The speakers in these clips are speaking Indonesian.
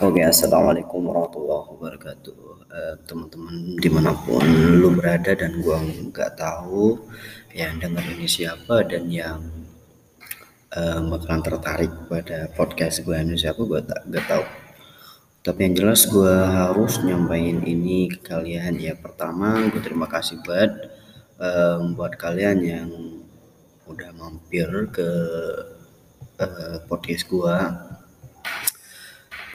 Oke, assalamualaikum warahmatullahi wabarakatuh. Uh, teman-teman di mana pun lu berada dan gua nggak tahu yang dengar ini siapa dan yang uh, tertarik pada podcast gue ini siapa gue tak gak tahu. Tapi yang jelas gue harus nyampain ini ke kalian ya. Pertama, gue terima kasih buat um, buat kalian yang udah mampir ke uh, podcast gue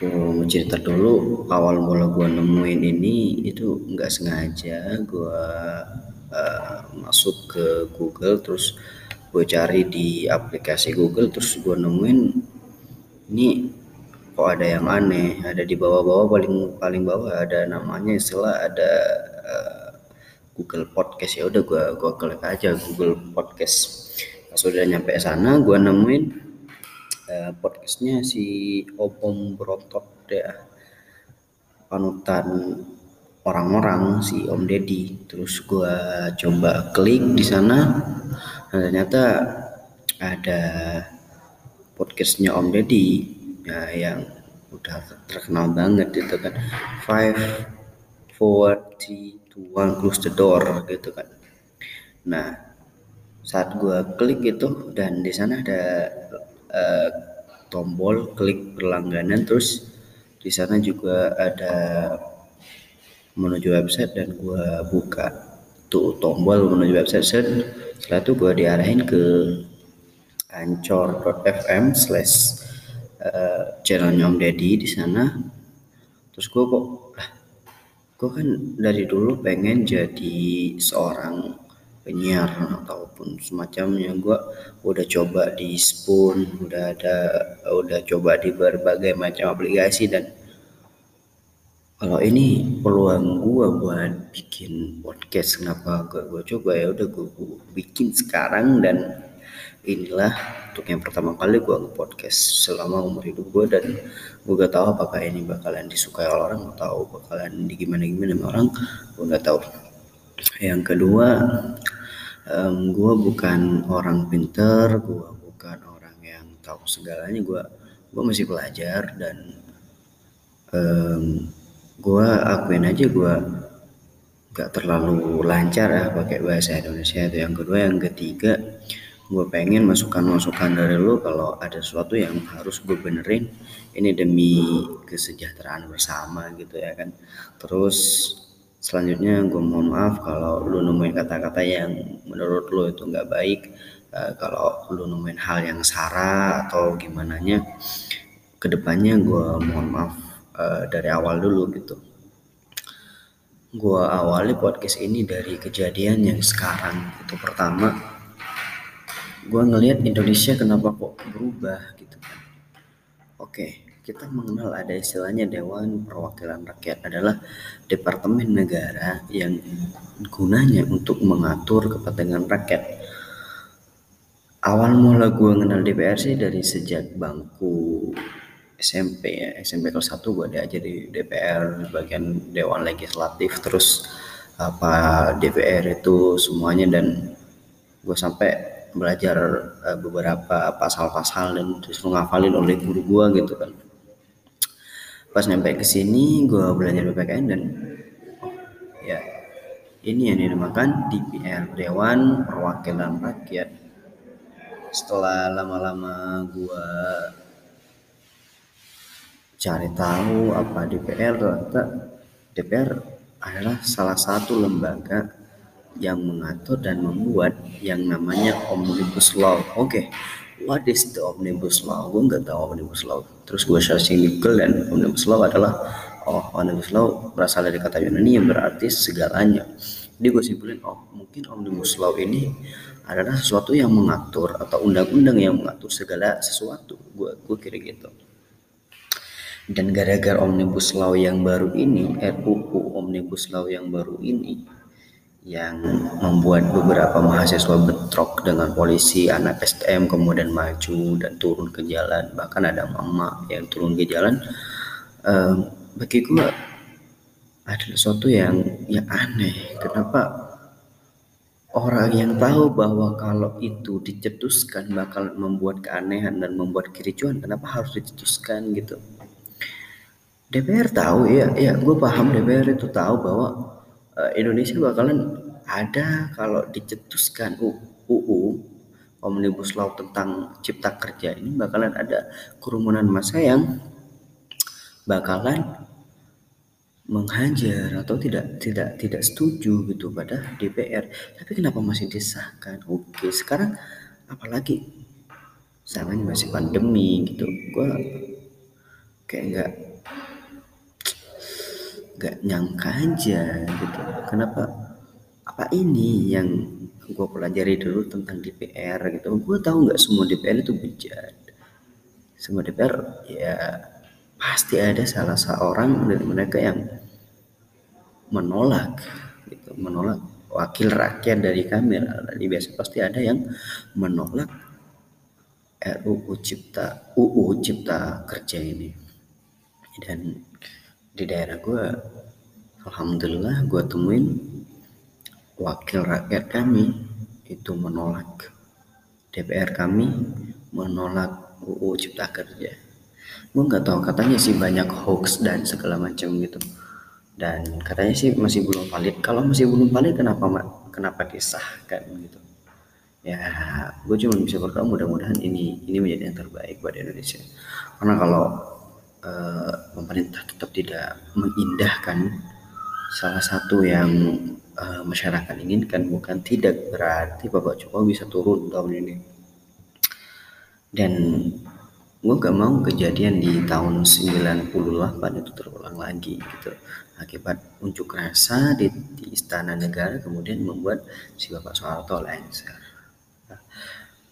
aku cerita dulu awal mula gue nemuin ini itu nggak sengaja gue uh, masuk ke Google terus gue cari di aplikasi Google terus gue nemuin ini kok ada yang aneh? Ada di bawah-bawah paling paling bawah ada namanya istilah ada uh, Google Podcast. Ya udah gue gue klik aja Google Podcast. Pas sudah nyampe sana gue nemuin uh, podcastnya si Om Brotot ya panutan orang-orang si Om Deddy. Terus gua coba klik di sana. Nah, ternyata ada podcastnya Om Deddy ya, yang udah terkenal banget itu kan. Five four three two one close the door gitu kan. Nah saat gua klik itu dan di sana ada uh, tombol klik berlangganan. Terus di sana juga ada menuju website dan gua buka tuh tombol menuju website. Set setelah itu gua diarahin ke ancor.fm slash eh, channelnya Om Deddy di sana. Terus gua kok gua kan dari dulu pengen jadi seorang penyiar ataupun semacamnya. Gue udah coba di Spoon udah ada udah coba di berbagai macam aplikasi dan kalau ini peluang gue buat bikin podcast kenapa gue, gue coba? Ya udah gue, bikin sekarang dan inilah untuk yang pertama kali gue nge-podcast selama umur hidup gue dan gue gak tahu apakah ini bakalan disukai oleh orang atau bakalan di gimana gimana orang gue gak tahu. Yang kedua um, gue bukan orang pinter gue bukan orang yang tahu segalanya. Gue gue masih belajar dan um, gue akuin aja gue gak terlalu lancar ya pakai bahasa Indonesia itu. Yang kedua yang ketiga gue pengen masukan-masukan dari lo kalau ada sesuatu yang harus gue benerin. Ini demi kesejahteraan bersama gitu ya kan. Terus selanjutnya gue mohon maaf kalau lu nemuin kata-kata yang menurut lu itu nggak baik uh, kalau lu nemuin hal yang salah atau gimana nya ke depannya gue mohon maaf uh, dari awal dulu gitu. Gue awali podcast ini dari kejadian yang sekarang itu pertama. Gue ngelihat Indonesia kenapa kok berubah gitu kan. Oke kita mengenal ada istilahnya Dewan Perwakilan Rakyat adalah departemen negara yang gunanya untuk mengatur kepentingan rakyat. Awal mula gue kenal DPR sih dari sejak bangku SMP ya, SMP kelas 1 gue diajar di DPR bagian Dewan Legislatif terus apa DPR itu semuanya dan gue sampai belajar uh, beberapa pasal-pasal dan disuruh ngafalin oleh guru gue gitu kan pas nyampe ke sini gue belajar PPKN dan ya ini yang dinamakan DPR Dewan Perwakilan Rakyat setelah lama-lama gue cari tahu apa DPR ternyata DPR adalah salah satu lembaga yang mengatur dan membuat yang namanya Omnibus Law. Oke, okay what is the omnibus law. Gue nggak tahu omnibus law. Terus gue searching di Google dan omnibus law adalah oh omnibus law berasal dari kata Yunani yang berarti segalanya. Jadi gue simpulin oh mungkin omnibus law ini adalah sesuatu yang mengatur atau undang-undang yang mengatur segala sesuatu. Gue gue kira gitu. Dan gara-gara omnibus law yang baru ini RUU omnibus law yang baru ini yang membuat beberapa mahasiswa bentrok dengan polisi anak STM kemudian maju dan turun ke jalan. Bahkan ada mama yang turun ke jalan. Um, bagi gue ada sesuatu yang yang aneh. Kenapa orang yang tahu bahwa kalau itu dicetuskan bakal membuat keanehan dan membuat kericuan kenapa harus dicetuskan gitu? DPR tahu ya ya gue paham DPR itu tahu bahwa Indonesia bakalan ada kalau dicetuskan UU Omnibus Law tentang cipta kerja ini bakalan ada kerumunan massa yang bakalan menghajar atau tidak tidak tidak setuju gitu pada DPR tapi kenapa masih disahkan? Oke sekarang apalagi? Sekarang masih pandemi gitu. Gue kayak nggak nggak nyangka aja gitu. Kenapa? Apa ini yang gue pelajari dulu tentang DPR gitu? Gue tahu nggak semua DPR itu bejat semua DPR ya pasti ada salah seorang dari mereka yang menolak gitu, menolak wakil rakyat dari kami jadi biasa pasti ada yang menolak RUU Cipta UU Cipta Kerja ini. Dan di daerah gue Alhamdulillah gue temuin wakil rakyat kami itu menolak. DPR kami menolak UU Cipta Kerja. Gue nggak tahu katanya sih banyak hoax dan segala macam gitu. Dan katanya sih masih belum valid. Kalau masih belum valid kenapa kenapa disahkan gitu? Ya gue cuma bisa berdoa mudah-mudahan ini ini menjadi yang terbaik buat Indonesia. Karena kalau uh, pemerintah tetap tidak mengindahkan salah satu yang uh, masyarakat inginkan bukan tidak berarti Bapak Jokowi bisa turun tahun ini. Dan gue gak mau kejadian di tahun 98 itu terulang lagi gitu. Akibat unjuk rasa di, di istana negara kemudian membuat si Bapak Soeharto lengser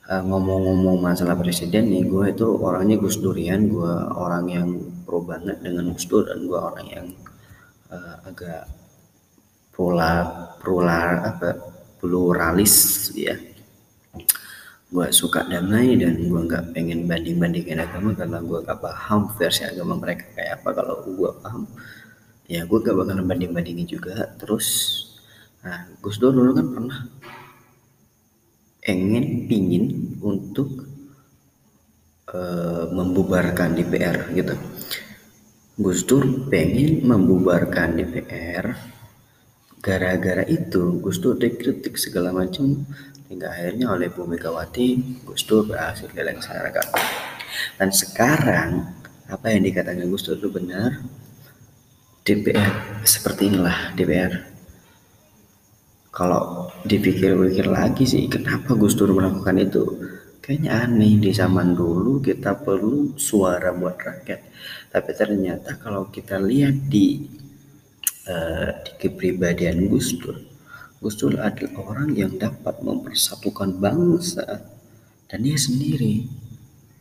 ngomong-ngomong masalah presiden nih gue itu orangnya Gus Durian gue orang yang pro banget dengan Gus Dur dan gue orang yang uh, agak pola polar apa pluralis ya. Gue suka damai dan gue nggak pengen banding bandingin agama karena gue gak paham versi agama mereka kayak apa. Kalau gue paham ya gue gak bakalan banding bandingin juga. Terus nah Gus Dur dulu kan pernah ingin pingin untuk uh, membubarkan DPR gitu. Gus Dur pengen membubarkan DPR gara-gara itu. Gus Dur dikritik segala macam hingga akhirnya oleh Bu Megawati Gus Dur berhasil dilaksanakan dan sekarang apa yang dikatakan Gus Dur itu benar? DPR seperti inilah DPR kalau dipikir-pikir lagi sih kenapa Gus Dur melakukan itu kayaknya aneh di zaman dulu kita perlu suara buat rakyat tapi ternyata kalau kita lihat di uh, di kepribadian Gus Dur Gus Dur adalah orang yang dapat mempersatukan bangsa dan dia sendiri.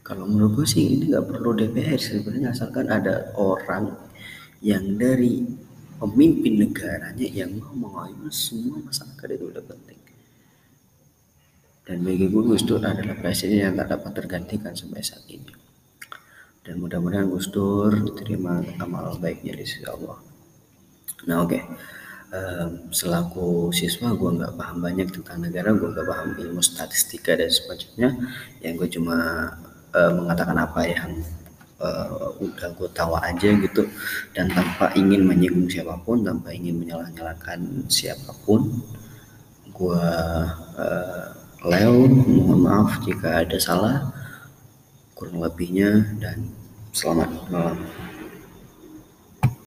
Kalau menurut gue sih ini nggak perlu DPR sebenarnya asalkan ada orang yang dari pemimpin negaranya yang mau mengayomi semua masyarakat itu udah penting. Dan bagi gue Gus Dur adalah presiden yang tak dapat tergantikan sampai saat ini. Dan mudah-mudahan Gus Dur diterima amal baiknya di sisi Allah. Nah oke. Okay um, selaku siswa gue nggak paham banyak tentang negara gue nggak paham ilmu statistika dan sebagainya yang gue cuma uh, mengatakan apa yang uh, udah gue tahu aja gitu. Dan tanpa ingin menyinggung siapa pun tanpa ingin menyalah-nyalahkan siapa pun gue uh, Leo mohon maaf jika ada salah kurang lebihnya dan selamat malam